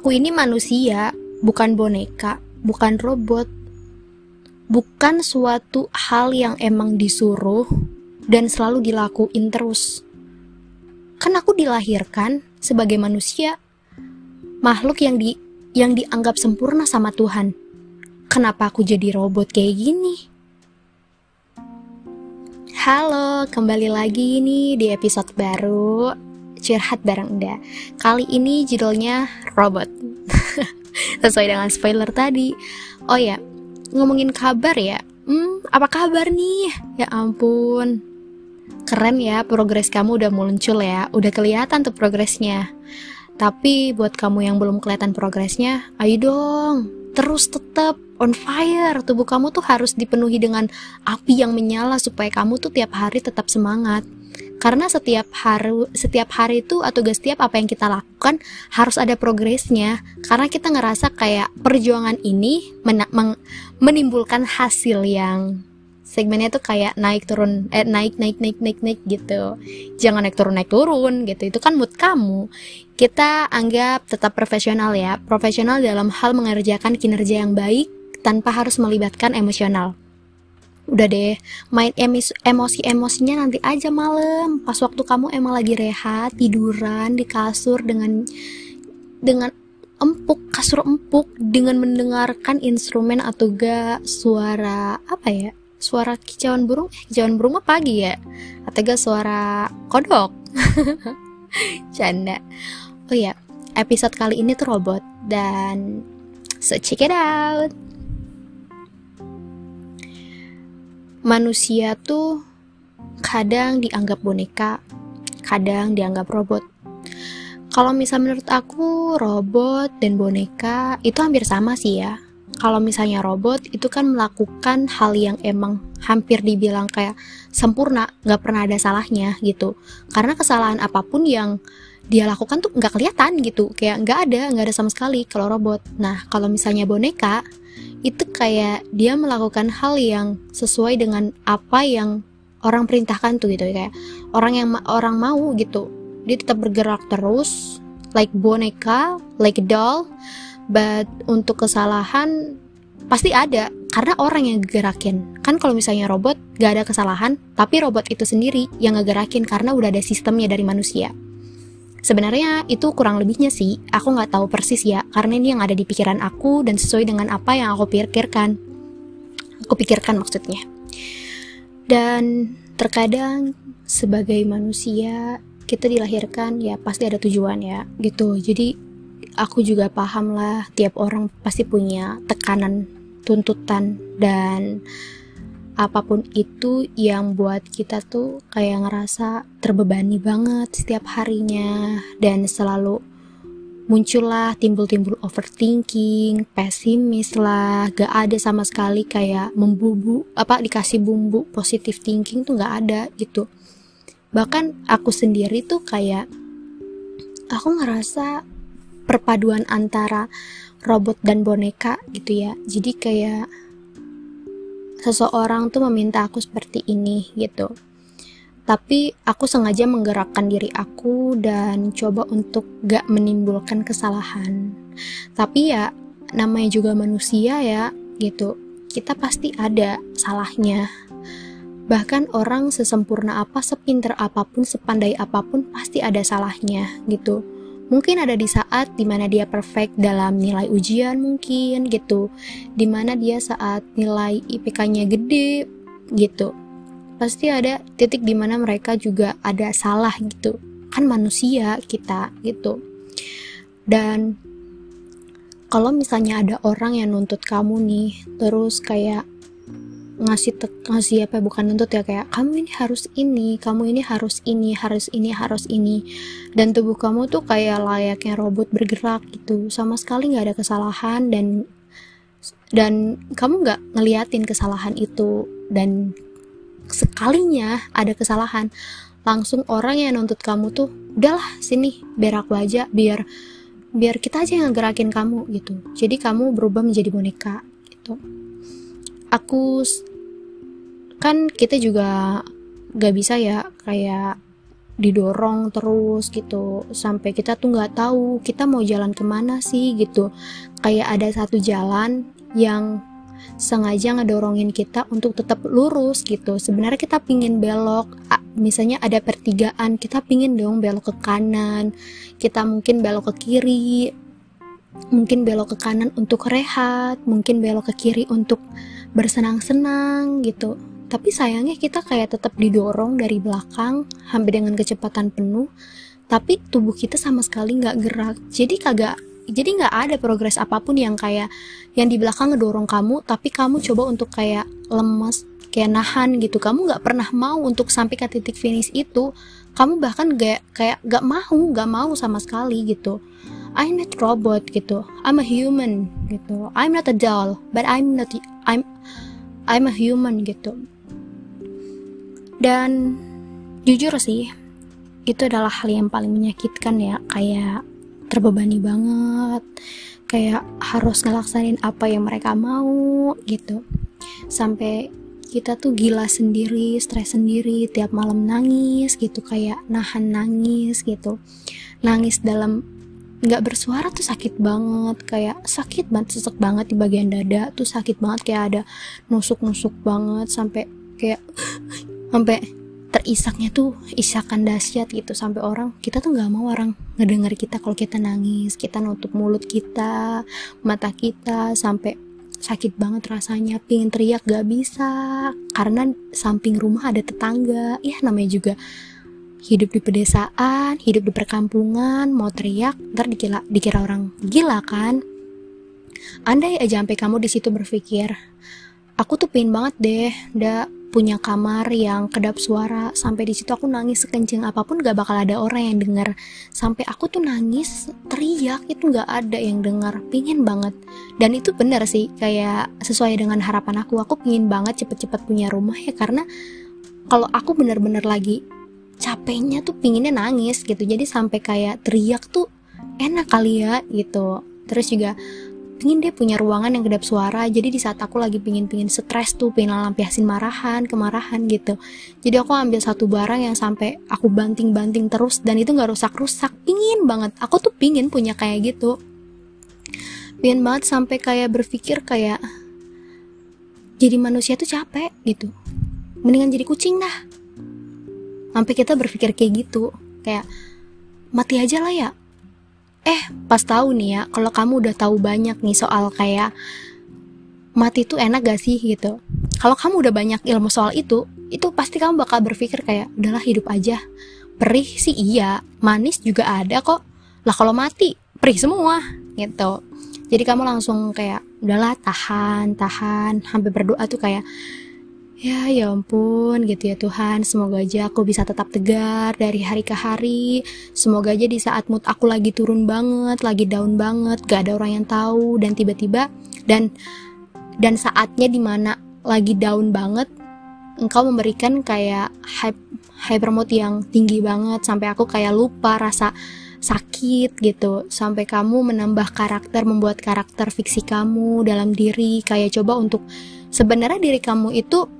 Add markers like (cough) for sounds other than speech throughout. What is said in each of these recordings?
Aku ini manusia, bukan boneka, bukan robot. Bukan suatu hal yang emang disuruh dan selalu dilakuin terus. Kan aku dilahirkan sebagai manusia, makhluk yang di yang dianggap sempurna sama Tuhan. Kenapa aku jadi robot kayak gini? Halo, kembali lagi nih di episode baru Curhat Bareng Enda. Kali ini judulnya Robot. (laughs) Sesuai dengan spoiler tadi. Oh ya, ngomongin kabar ya. Hmm, apa kabar nih? Ya ampun. Keren ya, progres kamu udah muncul ya. Udah kelihatan tuh progresnya. Tapi buat kamu yang belum kelihatan progresnya, ayo dong, terus tetap on fire. Tubuh kamu tuh harus dipenuhi dengan api yang menyala supaya kamu tuh tiap hari tetap semangat. Karena setiap hari setiap hari itu atau gak setiap apa yang kita lakukan harus ada progresnya. Karena kita ngerasa kayak perjuangan ini menimbulkan hasil yang segmennya tuh kayak naik turun eh naik naik naik naik naik gitu. Jangan naik turun naik turun gitu. Itu kan mood kamu. Kita anggap tetap profesional ya. Profesional dalam hal mengerjakan kinerja yang baik tanpa harus melibatkan emosional udah deh main emosi emosinya nanti aja malam. Pas waktu kamu emang lagi rehat tiduran di kasur dengan dengan empuk kasur empuk dengan mendengarkan instrumen atau gak suara apa ya suara kicauan burung? Eh kicauan burung mah pagi ya? Atau gak suara kodok? (laughs) Canda. Oh ya episode kali ini tuh robot. Dan so check it out manusia tuh kadang dianggap boneka kadang dianggap robot kalau misal menurut aku robot dan boneka itu hampir sama sih ya kalau misalnya robot itu kan melakukan hal yang emang hampir dibilang kayak sempurna, nggak pernah ada salahnya gitu. Karena kesalahan apa pun yang dia lakukan tuh nggak kelihatan gitu, kayak nggak ada, nggak ada sama sekali kalau robot. Nah kalau misalnya boneka itu kayak dia melakukan hal yang sesuai dengan apa yang orang perintahkan tuh gitu. Kayak orang yang orang mau gitu. Dia tetap bergerak terus like boneka like doll. But untuk kesalahan pasti ada. Karena orang yang ngegerakin kan kalau misalnya robot gak ada kesalahan tapi robot itu sendiri yang ngegerakin karena udah ada sistemnya dari manusia sebenarnya itu kurang lebihnya sih. Aku nggak tahu persis ya karena ini yang ada di pikiran aku dan sesuai dengan apa yang aku pikirkan. Aku pikirkan maksudnya. Dan terkadang sebagai manusia kita dilahirkan ya pasti ada tujuan ya gitu. Jadi aku juga paham lah tiap orang pasti punya tekanan tuntutan dan apa pun itu yang buat kita tuh kayak ngerasa terbebani banget setiap harinya. Dan selalu muncullah timbul-timbul overthinking, pesimis lah, gak ada sama sekali kayak membubu apa dikasih bumbu positif thinking tuh gak ada gitu. Bahkan aku sendiri tuh kayak aku ngerasa perpaduan antara robot dan boneka gitu ya. Jadi kayak seseorang tuh meminta aku seperti ini gitu. Tapi aku sengaja menggerakkan diri aku dan coba untuk gak menimbulkan kesalahan. Tapi ya namanya juga manusia ya gitu. Kita pasti ada salahnya. Bahkan orang sesempurna apa sepinter apa pun sepandai apa pun pasti ada salahnya gitu mungkin ada di saat di mana dia perfect dalam nilai ujian mungkin gitu. Di mana dia saat nilai IPK-nya gede gitu. Pasti ada titik di mana mereka juga ada salah gitu. Kan manusia kita gitu. Dan kalau misalnya ada orang yang nuntut kamu nih terus kayak ngasih ngasih apa bukan nuntut ya kayak kamu ini harus ini kamu ini harus ini harus ini harus ini. Dan tubuh kamu tuh kayak layaknya robot bergerak gitu. Sama sekali nggak ada kesalahan dan dan kamu nggak ngeliatin kesalahan itu. Dan sekalinya ada kesalahan. Langsung orang yang nuntut kamu tuh udahlah sini biar aku aja biar biar kita aja yang gerakin kamu gitu. Jadi kamu berubah menjadi boneka gitu. Aku kan kita juga gak bisa ya kayak didorong terus gitu. Sampai kita tuh nggak tahu kita mau jalan ke mana sih gitu. Kayak ada satu jalan yang sengaja ngedorongin kita untuk tetap lurus gitu. Sebenarnya kita pingin belok misalnya ada pertigaan kita pingin dong belok ke kanan. Kita mungkin belok ke kiri mungkin belok ke kanan untuk rehat mungkin belok ke kiri untuk bersenang-senang gitu tapi sayangnya kita kayak tetap didorong dari belakang hampir dengan kecepatan penuh. Tapi tubuh kita sama sekali nggak gerak. Jadi kagak jadi nggak ada progres apa pun yang kayak yang di belakang ngedorong kamu tapi kamu coba untuk kayak lemas kayak nahan gitu. Kamu nggak pernah mau untuk sampai ke titik finish itu. Kamu bahkan gak kayak gak mau gak mau sama sekali gitu. I'm not robot gitu. I'm a human gitu. I'm not a doll but I'm not I'm I'm a human gitu dan jujur sih itu adalah hal yang paling menyakitkan ya kayak terbebani banget kayak harus ngelaksanin apa yang mereka mau gitu. Sampai kita tuh gila sendiri stres sendiri tiap malam nangis gitu kayak nahan nangis gitu. Nangis dalam nggak bersuara tuh sakit banget kayak sakit banget sesek banget di bagian dada tuh sakit banget kayak ada nusuk nusuk banget sampai kayak sampai terisaknya tuh isakan dahsyat gitu. Sampai orang kita tuh nggak mau orang ngedenger kita kalau kita nangis kita nutup mulut kita mata kita sampai sakit banget rasanya pingin teriak gak bisa. Karena samping rumah ada tetangga. Ya namanya juga hidup di pedesaan hidup di perkampungan mau teriak ntar dikira dikira orang gila kan? Andai aja sampai kamu di situ berpikir aku tuh pengen banget deh ndak punya kamar yang kedap suara sampai di situ aku nangis sekenceng apa pun gak bakal ada orang yang denger. Sampai aku tuh nangis teriak itu gak ada yang denger. Pingin banget. Dan itu bener sih kayak sesuai dengan harapan aku. Aku pingin banget cepet-cepet punya rumah ya karena kalau aku bener-bener lagi capeknya tuh pinginnya nangis gitu. Jadi sampai kayak teriak tuh enak kali ya gitu. Terus juga pingin dia punya ruangan yang kedap suara. Jadi di saat aku lagi pingin-pingin stres tuh pingin lampiasin marahan kemarahan gitu. Jadi aku ambil satu barang yang sampai aku banting-banting terus dan itu nggak rusak-rusak. Pingin banget. Aku tuh pingin punya kayak gitu. Pingin banget sampai kayak berpikir kayak jadi manusia tuh capek gitu. Mendingan jadi kucing dah. Sampai kita berpikir kayak gitu. Kayak mati aja lah ya eh pas tahu nih ya kalau kamu udah tahu banyak nih soal kayak mati itu enak gak sih gitu. Kalau kamu udah banyak ilmu soal itu itu pasti kamu bakal berpikir kayak udahlah hidup aja. Perih sih iya manis juga ada kok. Lah kalau mati perih semua gitu. Jadi kamu langsung kayak udahlah tahan tahan. Hampir berdoa tuh kayak Ya, ya ampun gitu ya Tuhan. Semoga aja aku bisa tetap tegar dari hari ke hari. Semoga aja di saat mood aku lagi turun banget, lagi down banget, gak ada orang yang tahu dan tiba-tiba dan dan saatnya di mana lagi down banget, engkau memberikan kayak hype hyper mood yang tinggi banget sampai aku kayak lupa rasa sakit gitu sampai kamu menambah karakter membuat karakter fiksi kamu dalam diri kayak coba untuk sebenarnya diri kamu itu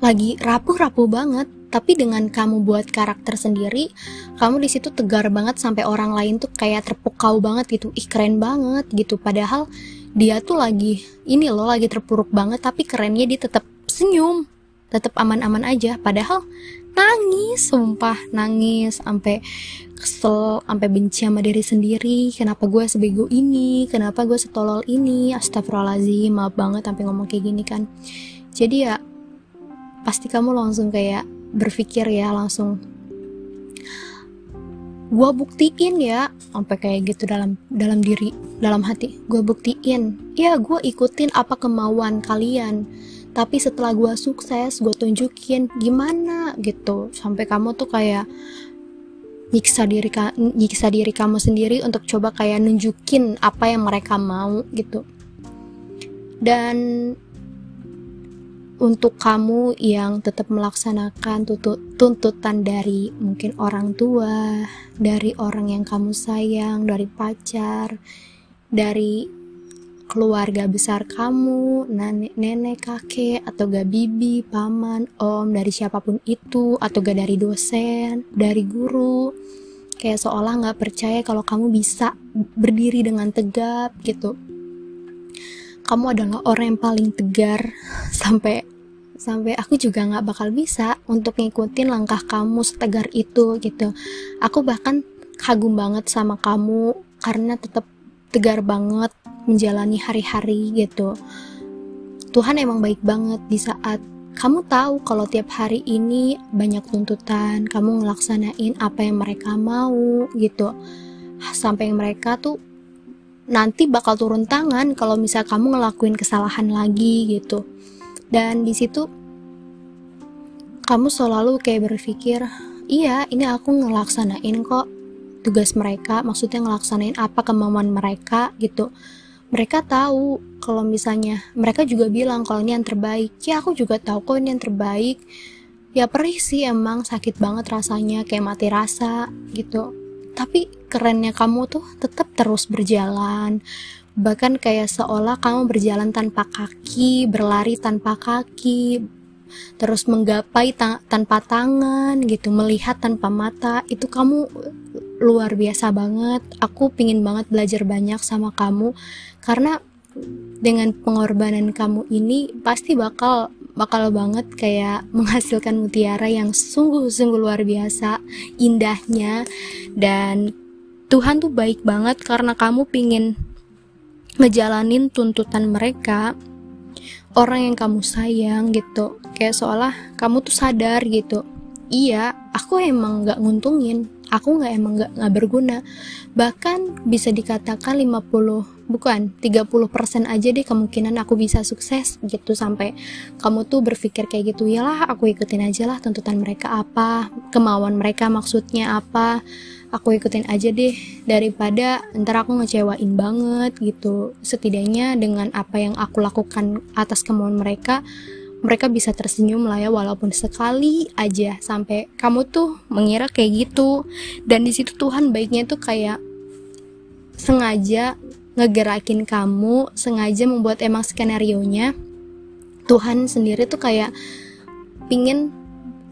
lagi rapuh-rapuh banget. Tapi dengan kamu buat karakter sendiri kamu di situ tegar banget sampai orang lain tuh kayak terpukau banget gitu. Ih keren banget gitu. Padahal dia tuh lagi ini loh lagi terpuruk banget tapi kerennya dia tetap senyum. Tetap aman-aman aja. Padahal nangis sumpah nangis. Sampai kesel sampai benci sama diri sendiri. Kenapa gue sebego ini? Kenapa gue setolol ini? Astagfirullahaladzim maaf banget sampai ngomong kayak gini kan. Jadi ya pasti kamu langsung kayak berpikir ya langsung gue buktiin ya sampai kayak gitu dalam dalam diri dalam hati gue buktiin ya gue ikutin apa kemauan kalian tapi setelah gue sukses gue tunjukin gimana gitu. Sampai kamu tuh kayak nyiksa diri nyiksa diri kamu sendiri untuk coba kayak nunjukin apa yang mereka mau gitu. Dan untuk kamu yang tetap melaksanakan tuntutan dari mungkin orang tua, dari orang yang kamu sayang, dari pacar, dari keluarga besar kamu, nenek, kakek, atau gak bibi, paman, om, dari siapa pun itu, atau gak dari dosen, dari guru. Kayak seolah gak percaya kalau kamu bisa berdiri dengan tegap gitu. Kamu adalah orang yang paling tegar sampai sampai aku juga nggak bakal bisa untuk ngikutin langkah kamu setegar itu gitu. Aku bahkan kagum banget sama kamu karena tetap tegar banget menjalani hari-hari gitu. Tuhan emang baik banget di saat kamu tahu kalau tiap hari ini banyak tuntutan, kamu ngelaksanain apa yang mereka mau gitu. Sampai mereka tuh nanti bakal turun tangan kalau misal kamu ngelakuin kesalahan lagi gitu. Dan di situ kamu selalu kayak berpikir, iya ini aku ngelaksanain kok tugas mereka, maksudnya ngelaksanain apa kemauan mereka gitu. Mereka tahu kalau misalnya mereka juga bilang kalau ini yang terbaik. Ya aku juga tahu kok ini yang terbaik. Ya perih sih emang sakit banget rasanya kayak mati rasa gitu. Tapi kerennya kamu tuh tetap terus berjalan. Bahkan kayak seolah kamu berjalan tanpa kaki, berlari tanpa kaki, terus menggapai ta tanpa tangan gitu, melihat tanpa mata. Itu kamu luar biasa banget. Aku pingin banget belajar banyak sama kamu karena dengan pengorbanan kamu ini pasti bakal bakal banget kayak menghasilkan mutiara yang sungguh-sungguh luar biasa indahnya. Dan Tuhan tuh baik banget karena kamu pingin ngejalanin tuntutan mereka orang yang kamu sayang gitu. Kayak seolah kamu tuh sadar gitu. Iya aku emang gak nguntungin aku nggak emang nggak berguna. Bahkan bisa dikatakan 50 bukan 30% aja deh kemungkinan aku bisa sukses gitu sampai kamu tuh berpikir kayak gitu. Ya lah aku ikutin aja lah tuntutan mereka apa kemauan mereka maksudnya apa. Aku ikutin aja deh daripada ntar aku ngecewain banget gitu. Setidaknya dengan apa yang aku lakukan atas kemauan mereka bisa tersenyum lah ya walaupun sekali aja sampai kamu tuh mengira kayak gitu. Dan di situ Tuhan baiknya tuh kayak sengaja ngegerakin kamu sengaja membuat emang skenario nya Tuhan sendiri tuh kayak pingin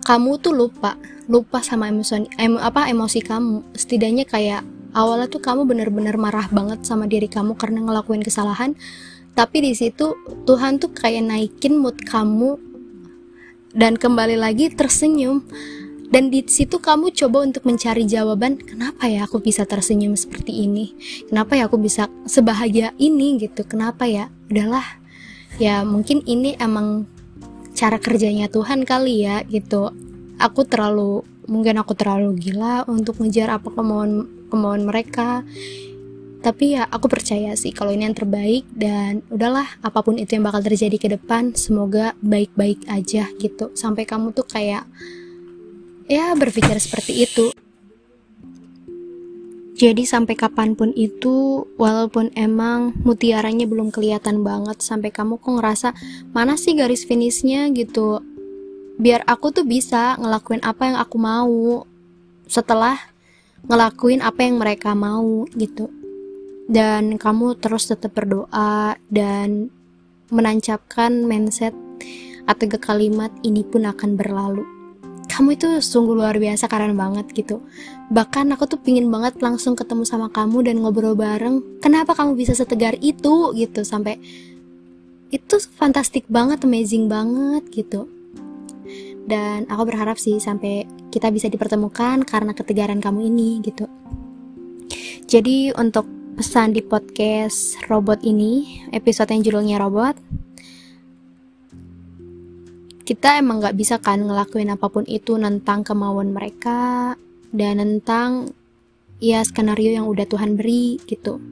kamu tuh lupa lupa sama emosi em, apa emosi kamu. Setidaknya kayak awalnya tuh kamu bener-bener marah banget sama diri kamu karena ngelakuin kesalahan tapi di situ Tuhan tuh kayak naikin mood kamu dan kembali lagi tersenyum. Dan di situ kamu coba untuk mencari jawaban kenapa ya aku bisa tersenyum seperti ini? Kenapa ya aku bisa sebahagia ini? gitu. Kenapa ya? Udahlah ya mungkin ini emang cara kerjanya Tuhan kali ya gitu. Aku terlalu mungkin aku terlalu gila untuk ngejar apa kemauan kemauan mereka tapi ya aku percaya sih kalau ini yang terbaik dan udahlah apa pun itu yang bakal terjadi ke depan semoga baik-baik aja gitu. Sampai kamu tuh kayak ya berpikir seperti itu. Jadi sampai kapan pun itu, walaupun emang mutiaranya belum kelihatan banget, sampai kamu kok ngerasa mana sih garis finishnya? gitu. Biar aku tuh bisa ngelakuin apa yang aku mau setelah ngelakuin apa yang mereka mau gitu dan kamu terus tetap berdoa dan menancapkan mindset atau ke kalimat ini pun akan berlalu. Kamu itu sungguh luar biasa keren banget gitu. Bahkan aku tuh pingin banget langsung ketemu sama kamu dan ngobrol bareng. Kenapa kamu bisa setegar itu gitu? Sampai itu fantastik banget amazing banget gitu. Dan aku berharap sih sampai kita bisa dipertemukan karena ketegaran kamu ini gitu. Jadi untuk pesan di podcast robot ini, episode yang judulnya robot, kita emang gak bisa kan ngelakuin apa pun itu tentang kemauan mereka dan tentang ya skenario yang udah Tuhan beri gitu.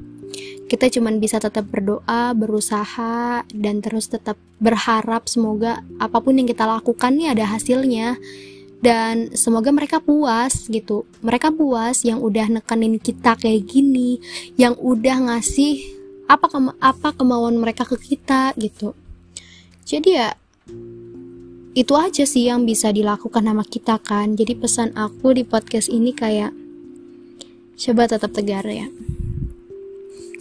Kita cuman bisa tetap berdoa, berusaha, dan terus tetap berharap semoga apa pun yang kita lakukan nih ada hasilnya dan semoga mereka puas gitu. Mereka puas yang udah nekenin kita kayak gini yang udah ngasih apa kema apa kemauan mereka ke kita gitu. Jadi ya itu aja sih yang bisa dilakukan sama kita kan. Jadi pesan aku di podcast ini kayak coba tetap tegar ya.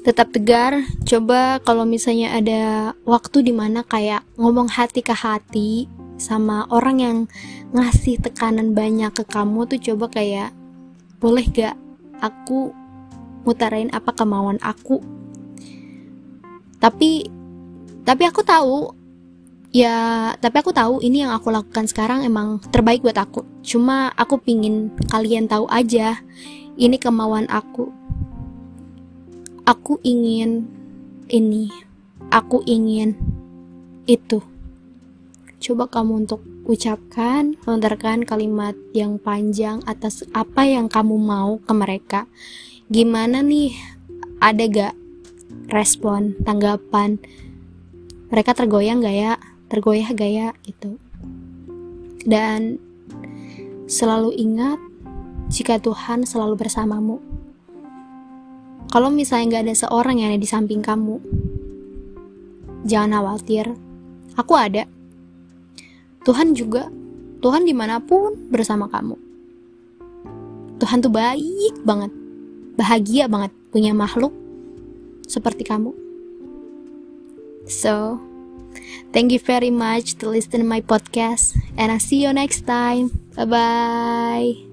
Tetap tegar coba kalau misalnya ada waktu di mana kayak ngomong hati ke hati sama orang yang ngasih tekanan banyak ke kamu tuh coba kayak boleh gak aku mutarain apa kemauan aku? Tapi tapi aku tahu ya tapi aku tahu ini yang aku lakukan sekarang emang terbaik buat aku. Cuma aku pingin kalian tahu aja ini kemauan aku. Aku ingin ini, aku ingin itu. Coba kamu untuk ucapkan, lontarkan kalimat yang panjang atas apa yang kamu mau ke mereka. Gimana nih? Ada gak respon, tanggapan? Mereka tergoyang gak ya? Tergoyah gak ya? Itu. Dan selalu ingat jika Tuhan selalu bersamamu kalau misalnya nggak ada seorang yang ada di samping kamu, jangan khawatir. Aku ada. Tuhan juga. Tuhan di mana pun bersama kamu. Tuhan tuh baik banget. Bahagia banget punya makhluk seperti kamu. So, thank you very much to listen to my podcast and I'll see you next time. Bye bye.